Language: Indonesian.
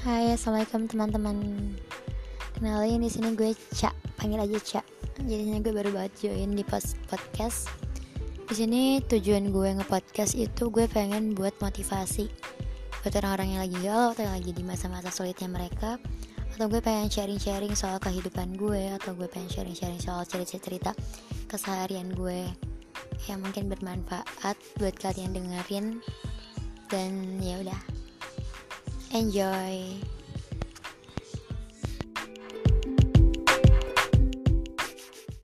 Hai, assalamualaikum teman-teman. Kenalin di sini gue Ca, panggil aja Ca. Jadinya gue baru banget join di podcast. Di sini tujuan gue nge-podcast itu gue pengen buat motivasi buat orang-orang yang lagi galau atau yang lagi di masa-masa sulitnya mereka atau gue pengen sharing-sharing soal kehidupan gue atau gue pengen sharing-sharing soal cerita-cerita keseharian gue yang mungkin bermanfaat buat kalian dengerin dan ya udah enjoy